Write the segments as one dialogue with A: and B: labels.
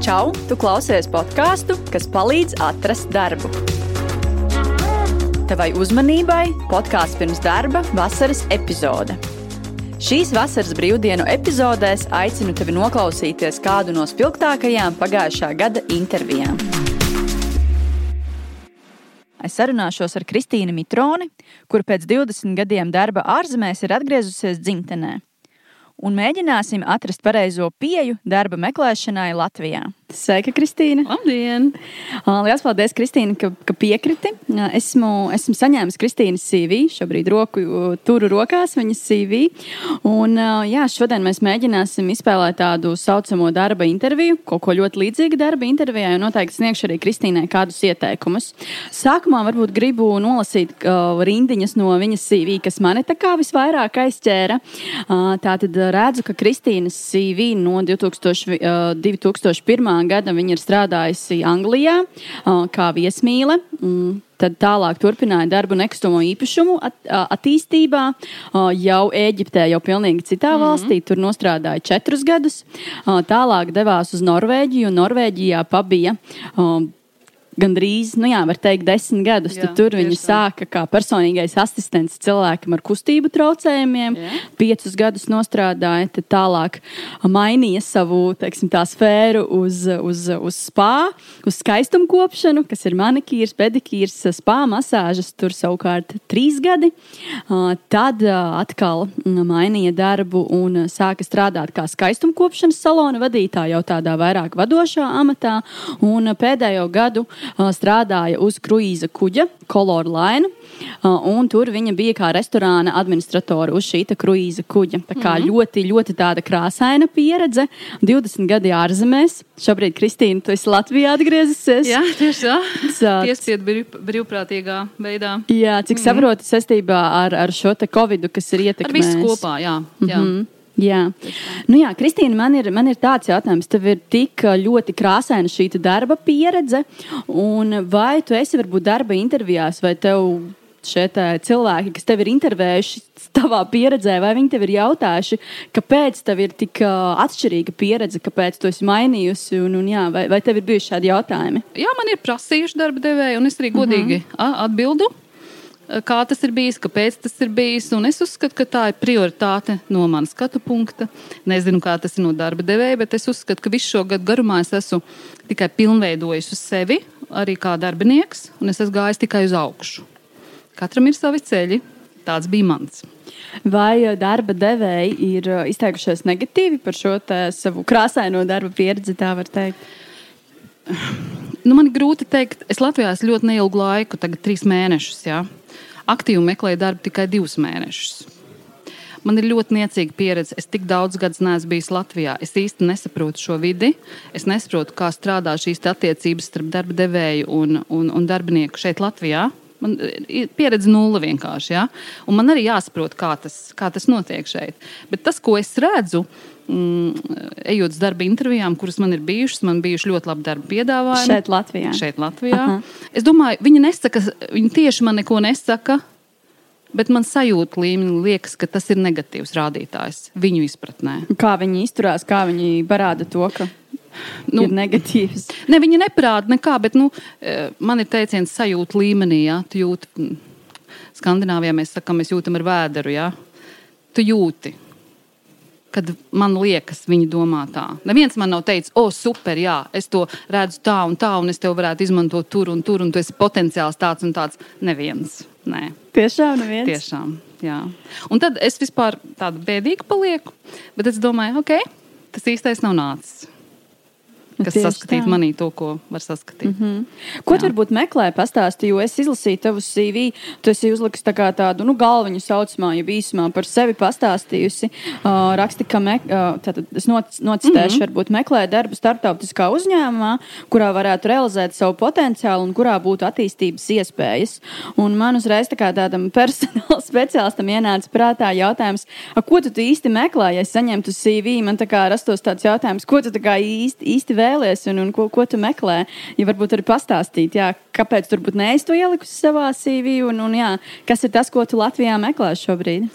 A: Čau! Tu klausies podkāstu, kas palīdz atrast darbu. Tavai uzmanībai podkāsts pirms darba vasaras epizode. Šīs vasaras brīvdienu epizodēs aicinu tevi noklausīties kādu no spilgtākajām pagājušā gada intervijām. Es sarunāšos ar Kristīnu Mitroni, kur pēc 20 gadiem darba ārzemēs ir atgriezusies dzimtenē un mēģināsim atrast pareizo pieju darba meklēšanai Latvijā. Sveika, Kristīna!
B: Labdien!
A: Lielas paldies, Kristīna, ka, ka piekriti. Esmu, esmu saņēmis Kristīnas CV, šobrīd roku, turu rokās viņas CV. Un, jā, šodien mēs mēģināsim izspēlēt tādu saucamo darba interviju, kaut ko ļoti līdzīgu darba intervijai, un noteikti sniegšu arī Kristīnai kādus ieteikumus. Sākumā varbūt gribu nolasīt rindiņas no viņas CV, kas mani tā kā visvairāk aizķēra. Uh, tātad redzu, ka Kristīnas CV no 2000, uh, 2001 gada viņa ir strādājusi Anglijā kā viesmīle. Tad tālāk turpināja darbu nekustamo īpašumu at, attīstībā. Jau Eģiptē, jau pilnīgi citā mm -hmm. valstī. Tur nostrādāja četrus gadus. Tālāk devās uz Norvēģiju, Norvēģijā pabija gandrīz, nu jā, var teikt, desmit gadus. Jā, tur viņa sāka kā personīgais asistents cilvēkam ar kustību traucējumiem. Jā. Piecus gadus strādāja, tad tālāk mainīja savu teiksim, sfēru uz, uz, uz spā, uz skaistumu kopšanu, kas ir manikīrs, pedikīrs, spā masāžas. Tur savukārt trīs gadi. Tad atkal mainīja darbu un sāka strādāt kā skaistumu kopšanas salona vadītāja, jau tādā vairāk vadošā amatā. Un pēdējo gadu strādāja uz kruīza kuģa, Color Line. Un tur viņa bija kā restorāna administratore uz šī kruīza kuģa. Tā kā mm -hmm. ļoti, ļoti tāda krāsaina pieredze. 20 gadi ārzemēs. Šobrīd, Kristīna, tu esi Latvijā atgriezusies.
B: Jā, tieši tā. Piespiedu brīv, brīvprātīgā veidā.
A: Jā, cik mm -hmm. saprotu saistībā ar, ar šo Covid, kas ir ietekmējis. Ar
B: visu kopā, jā. jā. Mm -hmm.
A: Jā, nu jā Kristīna, man ir, man ir tāds jautājums. Tev ir tik ļoti krāsaina šī darba pieredze, vai tu esi varbūt darba intervijās, vai tev šie cilvēki, kas tev ir intervējuši tavā pieredzē, vai viņi tev ir jautājuši, kāpēc tev ir tik uh, atšķirīga pieredze, kāpēc tu esi mainījusi, un, un jā, vai, vai tev ir bijuši šādi jautājumi?
B: Jā, man ir prasījuši darba devēji, un es arī godīgi uh -huh. atbildu kā tas ir bijis, kāpēc tas ir bijis. Un es uzskatu, ka tā ir prioritāte no manas skatu punkta. Nezinu, kā tas ir no darba devēja, bet es uzskatu, ka visu šo gadu garumā es esmu tikai pilnveidojis uz sevi, arī kā darbinieks, un es esmu gājis tikai uz augšu. Katram ir savi ceļi. Tāds bija mans.
A: Vai darba devēji ir izteikušies negatīvi par šo savu krāsaino darba pieredzi, tā var teikt?
B: Nu, man ir grūti pateikt, es Latvijā esmu ļoti neilgu laiku, tagad trīs mēnešus. Jā aktīvi meklēju darbu tikai divus mēnešus. Man ir ļoti niecīga pieredze. Es tik daudz gadus neesmu bijis Latvijā. Es īsti nesaprotu šo vidi. Es nesaprotu, kā strādā šīs attiecības starp darba devēju un, un, un darbinieku šeit, Latvijā. Man ir pieredze nulle vienkārši. Ja? Un man arī jāsaprot, kā tas, kā tas notiek šeit. Bet tas, ko es redzu, mm, ejot uz darba intervijām, kuras man ir bijušas, man bijuši ļoti labi darba piedāvājumi.
A: Šeit, Latvijā.
B: Šeit, Latvijā. -huh. Es domāju, viņi nesaka, viņi tieši man neko nesaka. Bet man sajūta līmenī liekas, ka tas ir negatīvs rādītājs viņu izpratnē.
A: Kā viņi izturās, kā viņi parāda to, ka nu, ir negatīvs.
B: Ne, viņi neparāda nekā, bet nu, e, man ir teiciens sajūta līmenī. Ja? Tu jūti, Skandināvijā mēs sakām, mēs jūtam ar vēderu. Ja? Tu jūti, kad man liekas, viņi domā tā. Neviens man nav teicis, o, super, jā, es to redzu tā un tā, un es tev varētu izmantot tur un tur, un tu esi potenciāls tāds un tāds. Neviens. Nē.
A: Tiešām, neviens.
B: Tiešām, jā. Un tad es vispār tādu bēdīgu palieku, bet es domāju, ok, tas īstais nav nācis kas Tieši saskatītu tā. manī to, ko var saskatīt. Mm -hmm.
A: Ko tu varbūt meklē, pastāstīji, jo es izlasīju tavu CV. Tu esi uzlicis tā tādu nu, galviņu saucamā, ja īsumā par sevi pastāstījusi. Uh, raksti, ka me, uh, tātad, es nocitēšu, mm -hmm. varbūt meklē darbu starptautiskā uzņēmumā, kurā varētu realizēt savu potenciālu un kurā būtu attīstības iespējas. Un man uzreiz tā tādam personāla speciālistam ienāca prātā jautājums, ko tu īsti meklē, ja saņemtu CV. Man tā kā rastos tāds jautājums, ko tu īsti, īsti vēlaties vēlies un, un ko, ko tu meklē. Ja varbūt arī pastāstīt, jā, kāpēc tur būtu neiztu ielikusi savā CV un, un jā, kas ir tas, ko tu Latvijā meklē šobrīd.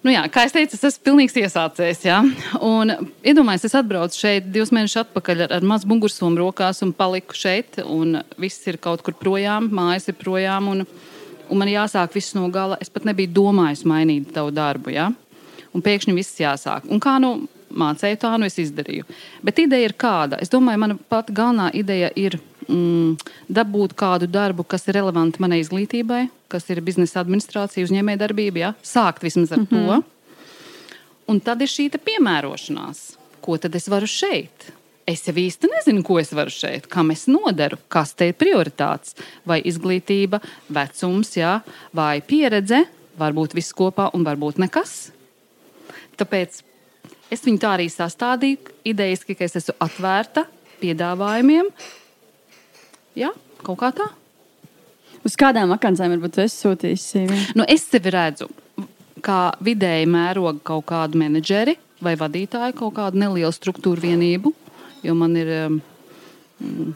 B: Nu jā, kā jau teicu, es esmu pilnīgs iesācējs. Ja? Iedomājieties, es atbraucu šeit divus mēnešus atpakaļ ar, ar mazu mugursomu rokās un paliku šeit. Un viss ir kaut kur projām, mājas ir projām. Un, un man jāsāk viss no gala. Es pat nebiju domājis mainīt tavu darbu. Ja? Un pēkšņi viss jāsāk. Un kā nu mācīju, tā nu es izdarīju. Bet ideja ir kāda? Es domāju, mana pati galvenā ideja ir mm, dabūt kādu darbu, kas ir relevanti manai izglītībai, kas ir biznesa administrācija, uzņēmējdarbība, ja? sākt vismaz ar mm -hmm. to. Un tad ir šī piemērošanās. Ko tad es varu šeit? Es jau īsti nezinu, ko es varu šeit, kam es noderu, kas te ir prioritāts. Vai izglītība, vecums, jā, vai pieredze, varbūt viss kopā un varbūt nekas. Tāpēc es viņu tā arī sastādīju. Idejiski, ka es esmu atvērta piedāvājumiem, Jā, kaut kā tā.
A: Uz kādām akancēm varbūt es sūtīju?
B: Nu, es sevi redzu kā vidēji mēroga kaut kādu menedžeri vai vadītāju, kaut kādu nelielu struktūru vienību. Jo man ir, um,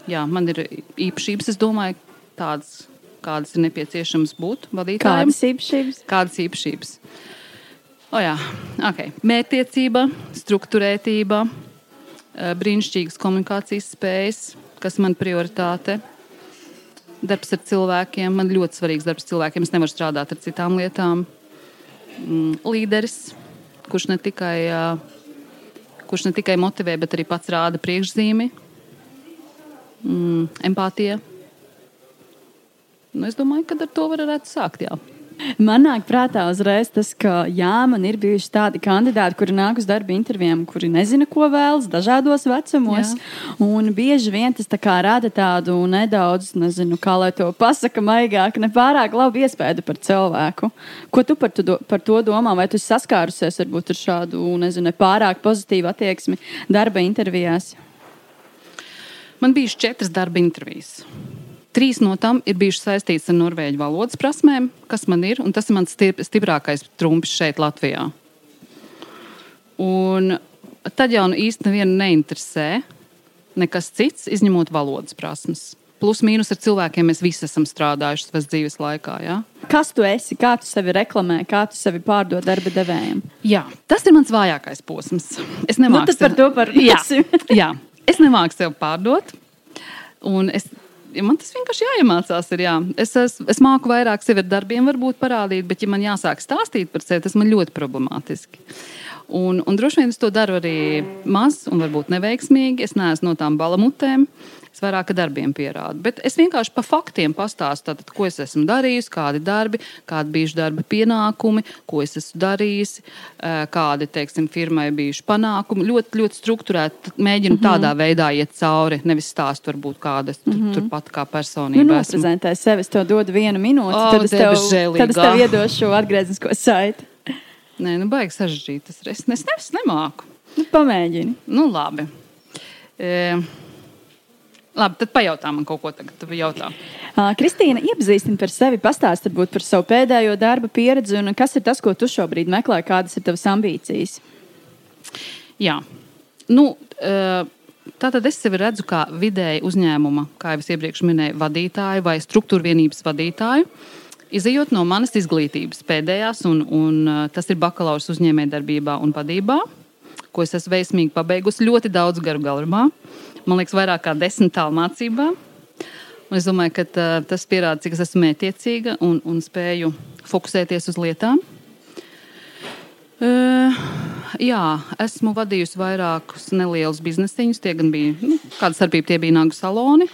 B: jā, man ir īpašības, es domāju, tādas, kādas ir nepieciešamas būt vadītājiem.
A: Kādas īpašības?
B: Kādas īpašības? O, jā, okay. Mērķtiecība, struktūrētība, eh, brīnišķīgas komunikācijas spējas, kas man prioritāte. Darbs ar cilvēkiem. Man ļoti svarīgs darbs ar cilvēkiem. Es nevaru strādāt ar citām lietām. Mm, līderis, kurš ne tikai, kurš ne tikai motivē, bet arī pats rāda priekšzīmi. Mm, empātija. Nu, es domāju, ka ar to varētu sākt. Jā.
A: Man nāk prātā uzreiz tas, ka jā, man ir bijuši tādi kandidāti, kuri nāk uz darba intervijām, kuri nezina, ko vēlas dažādos vecumos. Bieži vien tas tā rada tādu nedaudz, nezinu, kā lai to pasaka, maigāk, ne pārāk labu iespēju par cilvēku. Ko tu par, tu, par to domā? Vai tu saskārusies varbūt ar šādu, nezinu, pārāk pozitīvu attieksmi darba intervijās?
B: Man bija četras darba intervijas. Trīs no tām ir bijušas saistītas ar norvēģu valodas prasmēm, kas man ir, un tas ir mans stiprākais trumpis šeit, Latvijā. Un tad jau nu īsti nevienu neinteresē nekas cits, izņemot valodas prasmes. Plus mīnus ar cilvēkiem mēs visi esam strādājuši savas dzīves laikā. Ja?
A: Kas tu esi? Kā tu sevi reklamē, kā tu sevi pārdod darba devējiem?
B: Jā, tas ir mans vājākais posms. Es nemāku
A: nu, par to parunāsim.
B: jā, jā, es nemāku sev pārdot. Un es man tas vienkārši jāiemācās. Ir, jā. Es, es, es māku vairāk sevi ar darbiem, varbūt parādīt, bet, ja man jāsāk stāstīt par sevi, tas man ļoti problemātiski. Un, un droši vien es to daru arī maz un varbūt neveiksmīgi. Es neesmu no tām balamutēm. Es vairāk ar darbiem pierādu. Bet es vienkārši pa faktiem pastāstu, tātad, ko es esmu darījis, kādi darbi, kādi bijuši darba pienākumi, ko es esmu darījis, kādi, teiksim, firmai bijuši panākumi. Ļoti, ļoti struktūrēti mēģinu mm -hmm. tādā veidā iet cauri, nevis stāstu varbūt kādas tur, mm -hmm. turpat kā personība.
A: Nu, Prezentē sevi, es tev dodu vienu minūti, oh, tad, es tev, tad es tev iedošu šo atgrieznisko saiti.
B: Nē, nu baigi sarežģīt. Es, es, es, es nemāku.
A: Nu, pamēģini.
B: Nu, labi. E, Labi, tad pajautā man kaut ko tagad. Tu jautā.
A: Uh, Kristīna, iepazīstini par sevi, pastāsti par savu pēdējo darba pieredzi un kas ir tas, ko tu šobrīd meklē, kādas ir tavas ambīcijas?
B: Jā, nu, tātad es sevi redzu kā vidēji uzņēmuma, kā jau es iepriekš minēju, vadītāju vai struktūra vienības vadītāju. Izejot no manas izglītības pēdējās, un, un tas ir bakalaura uzņēmējdarbībā un vadībā, ko es esmu veiksmīgi pabeigusi ļoti daudz garu garumā man liekas, vairāk kā desmit tālu mācībā. Un es domāju, ka tā, tas pierāda, cik es esmu mētiecīga un, un spēju fokusēties uz lietām. Uh, jā, esmu vadījusi vairākus nelielus biznesiņus. Tie gan bija, nu, kāda starpība tie bija nagu saloni,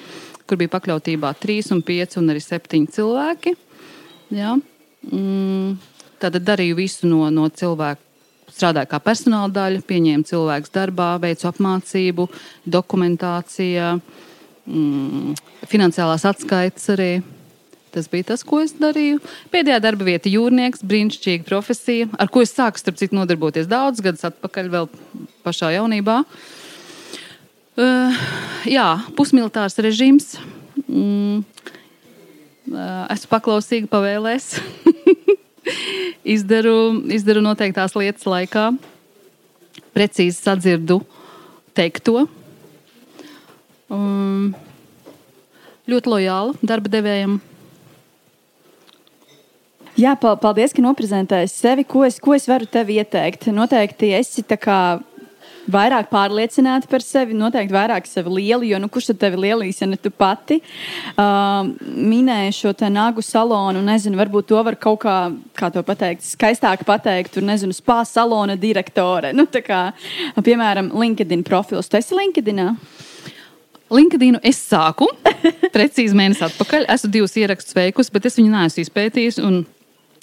B: kur bija pakļautībā trīs, un pieci un arī septiņi cilvēki. Jā. Mm, tad darīju visu no, no cilvēku strādāju kā personāla daļa, pieņēmu cilvēkus darbā, veicu apmācību, dokumentācija, mm, finansiālās atskaites arī. Tas bija tas, ko es darīju. Pēdējā darba vieta - jūrnieks, brīnišķīga profesija, ar ko es sāku, starp citu, nodarboties daudz gadus atpakaļ, vēl pašā jaunībā. Uh, jā, pusmilitārs režīms. Mm, esmu paklausīga pavēlēs. izdaru, izdaru noteiktās lietas laikā, precīzi sadzirdu teikto. Um, ļoti lojāla darba devējiem.
A: Jā, paldies, ka noprezentēji sevi. Ko es, ko es varu tev ieteikt? Noteikti esi tā kā vairāk pārliecināti par sevi, noteikti vairāk sevi lieli, jo nu, kurš tad tevi lielīs, ja ne tu pati? Uh, minēju šo nagu salonu, nezinu, varbūt to var kaut kā, kā to pateikt, skaistāk pateikt, tur nezinu, spā salona direktore. Nu, kā, piemēram, LinkedIn profils. Tu esi?
B: LinkedIn es sāku precīzi mēnesi atpakaļ. Esmu divus ierakstus veikusi, bet es viņu neesmu izpētījis. Un,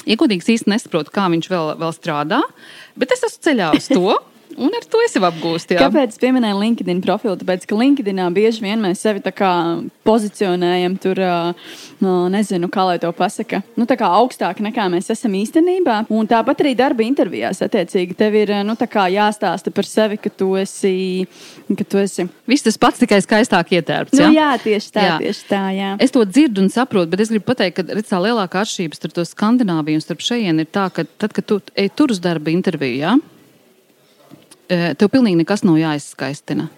B: godīgi, īsti nesaprotu, kā viņš vēl, vēl strādā. Bet es esmu ceļā uz to. Un ar to es jau apgūstu. Jā.
A: Kāpēc es pieminēju LinkedIn profilu? Tāpēc, ka LinkedInā bieži vien mēs sevi pozicionējam tur, no, nezinu, kā lai to pasaka, nu, tā augstāk nekā mēs esam īstenībā. Un tāpat arī darba intervijās, attiecīgi, tev ir nu, jāstāsta par sevi, ka tu esi. Ka tu esi...
B: Viss tas pats tikai skaistāk ietērpts.
A: Nu, jā? Nu, jā, tieši tā, jā. tieši tā. Jā.
B: Es to dzirdu un saprotu, bet es gribu pateikt, ka redz, tā lielākā atšķirība starp to Skandināviju un starp šejienes ir tā, ka tad, kad tu ej tur uz darba interviju, jā, tev pilnīgi nekas nav jāizskaistina.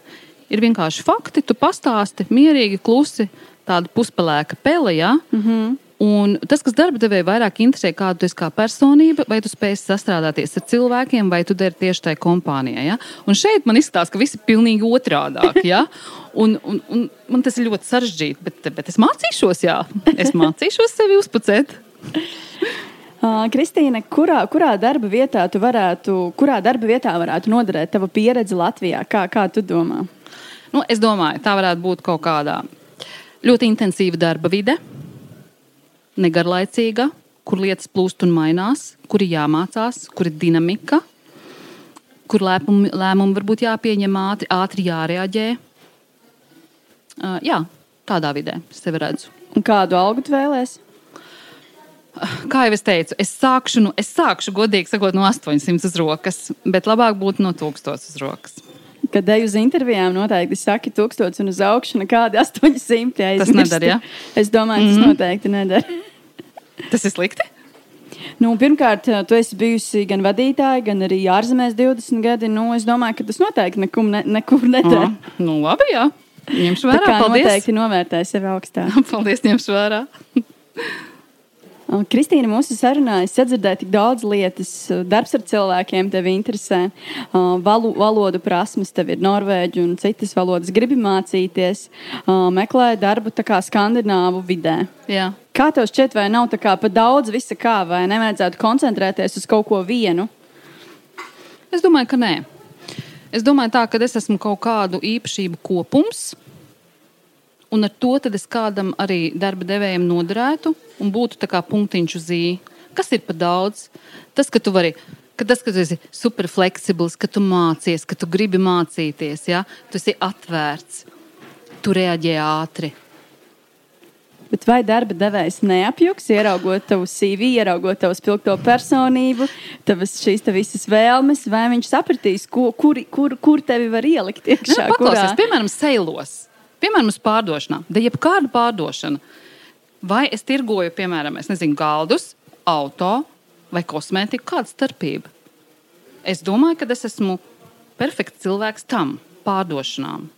B: Ir vienkārši fakti, tu pastāsti mierīgi, klusi, tāda puspelēka pele. Ja? Mm -hmm. Un tas, kas darba devēja vairāk interesē, kāda tu esi kā personība, vai tu spēj sastrādāties ar cilvēkiem, vai tu dari tieši tajā kompānijā. Ja? Un šeit man izskatās, ka viss ir pilnīgi otrādi. Ja? Un, un, un man tas ir ļoti sarežģīti, bet, bet es mācīšos, jā, es mācīšos sevi uzpucēt.
A: Uh, Kristīne, kurā, kurā darba vietā tu varētu, kurā darba vietā varētu noderēt tava pieredze Latvijā? Kā, kā tu domā?
B: Nu, es domāju, tā varētu būt kaut kādā ļoti intensīva darba vide, negarlaicīga, kur lietas plūst un mainās, kur ir jāmācās, kur ir dinamika, kur lēmumi, lēmumi varbūt jāpieņem ātri, ātri jārēģē. Uh, jā, tādā vidē es tevi redzu.
A: Un kādu algu tu vēlēsies?
B: Kā jau es teicu, es sākšu, nu, es sākšu godīgi sakot, no 800 uz rokas, bet labāk būtu no 1000 uz rokas.
A: Kad eju uz intervijām, noteikti saki 1000 un uz augšu, nekādi 800. Ja
B: tas nedara, ja?
A: Es domāju, tas mm -hmm. noteikti nedara.
B: tas ir slikti?
A: Nu, pirmkārt, tu esi bijusi gan vadītāja, gan arī ārzemēs 20 gadi. Nu, es domāju, ka tas noteikti nekum, ne, nekur nedara.
B: Oh, nu, labi, jā. Ņemšu vērā. Tā kā
A: Paldies. noteikti novērtēju sevi augstāk.
B: Paldies, ņemšu vērā.
A: Kristīna mūsu sarunā sadzirdēja tik daudz lietas. Darbs ar cilvēkiem tevi interesē, valo, valodu prasmes, tev ir norvēģi un citas valodas. Gribi mācīties, meklē darbu tā kā skandināvu vidē.
B: Jā.
A: Kā tev šķiet, vai nav tā kā pa daudz visa kā, vai nevajadzētu koncentrēties uz kaut ko vienu?
B: Es domāju, ka nē. Es domāju, tā, ka es esmu kaut kādu īpašību kopums, un ar to es kādam arī darba devējam noderētu un būtu tā kā punktiņš uz īņa. Kas ir par daudz? Tas, ka tu vari. Ka tas, ka tu esi super fleksibls, ka tu mācies, ka tu gribi mācīties, ja? tu esi atvērts, tu reaģē ātri.
A: Bet vai darba devējs neapjuks, ieraugot tavu CV, ieraugot tavu spilgto personību, tavas šīs te visas vēlmes, vai viņš sapratīs, ko, kur, kur, kur tevi var ielikt iekšā?
B: Nu, paklausies, piemēram, seilos, piemēram, uz pārdošanā, da jebkāda pārdošana. Vai es tirgoju, piemēram, nezinu, galdus, auto vai kosmētiku, kāda starpība? Es domāju, ka es esmu perfekts cilvēks tam pārdošanām.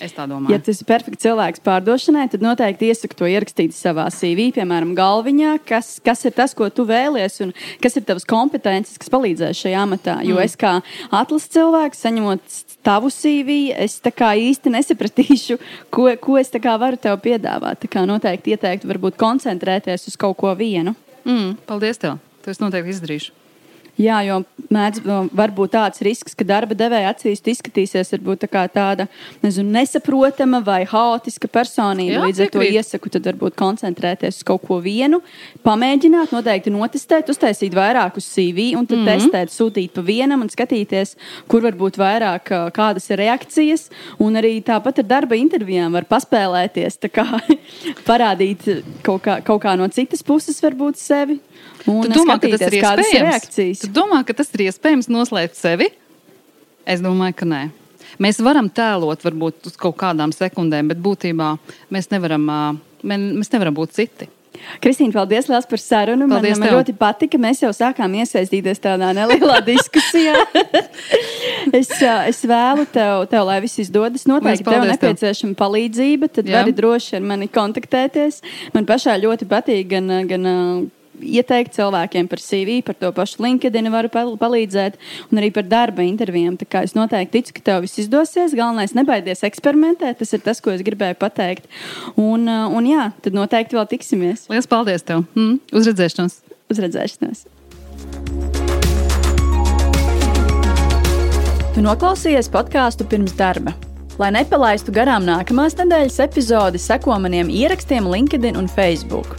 B: Es tā domāju.
A: Ja tas ir perfekts cilvēks pārdošanai, tad noteikti iesaku to ierakstīt savā CV, piemēram, galviņā, kas, kas ir tas, ko tu vēlies, un kas ir tavas kompetences, kas palīdzēs šajā amatā. Jo mm. es kā atlases cilvēks, saņemot tavu CV, es īsti nesapratīšu, ko, ko es varu tev piedāvāt. Tā kā noteikti ieteiktu, varbūt koncentrēties uz kaut ko vienu.
B: Mm, paldies tev! To es noteikti izdarīšu.
A: Jā, jo mēdz būt tāds risks, ka darba devēja acīs izskatīsies varbūt tā tāda nezinu, nesaprotama vai haotiska personība. Jā, Līdz ar to iesaku tad varbūt koncentrēties uz kaut ko vienu, pamēģināt, noteikti notestēt, uztaisīt vairākus CV un tad mm -hmm. testēt, sūtīt pa vienam un skatīties, kur var būt vairāk, kādas ir reakcijas. Un arī tāpat ar darba intervijām var paspēlēties, kā, parādīt kaut kā, kaut kā no citas puses varbūt sevi Un tu domā, ka tas ir iespējams?
B: Tu domā, ka tas ir iespējams noslēpt sevi? Es domāju, ka nē. Mēs varam tēlot varbūt uz kaut kādām sekundēm, bet būtībā mēs nevaram, mēs nevaram būt citi.
A: Kristīna, paldies liels par sarunu.
B: Paldies
A: man, man ļoti patika. Mēs jau sākām iesaistīties tādā nelielā diskusijā. es, es vēlu tev, tev, lai viss izdodas. Noteikti tev nepieciešama palīdzība, tad Jā. vari droši ar mani kontaktēties. Man pašā ļoti patīk gan, gan ieteikt cilvēkiem par CV, par to pašu LinkedIn, varu palīdzēt, un arī par darba intervijām. Tā kā es noteikti ticu, ka tev viss izdosies. Galvenais nebaidies eksperimentēt, tas ir tas, ko es gribēju pateikt. Un, un jā, tad noteikti vēl tiksimies.
B: Lielas paldies tev! Mm, uzredzēšanos!
A: Uzredzēšanos! Tu noklausījies podkāstu pirms darba. Lai nepalaistu garām nākamās nedēļas epizodi, seko maniem ierakstiem LinkedIn un Facebook.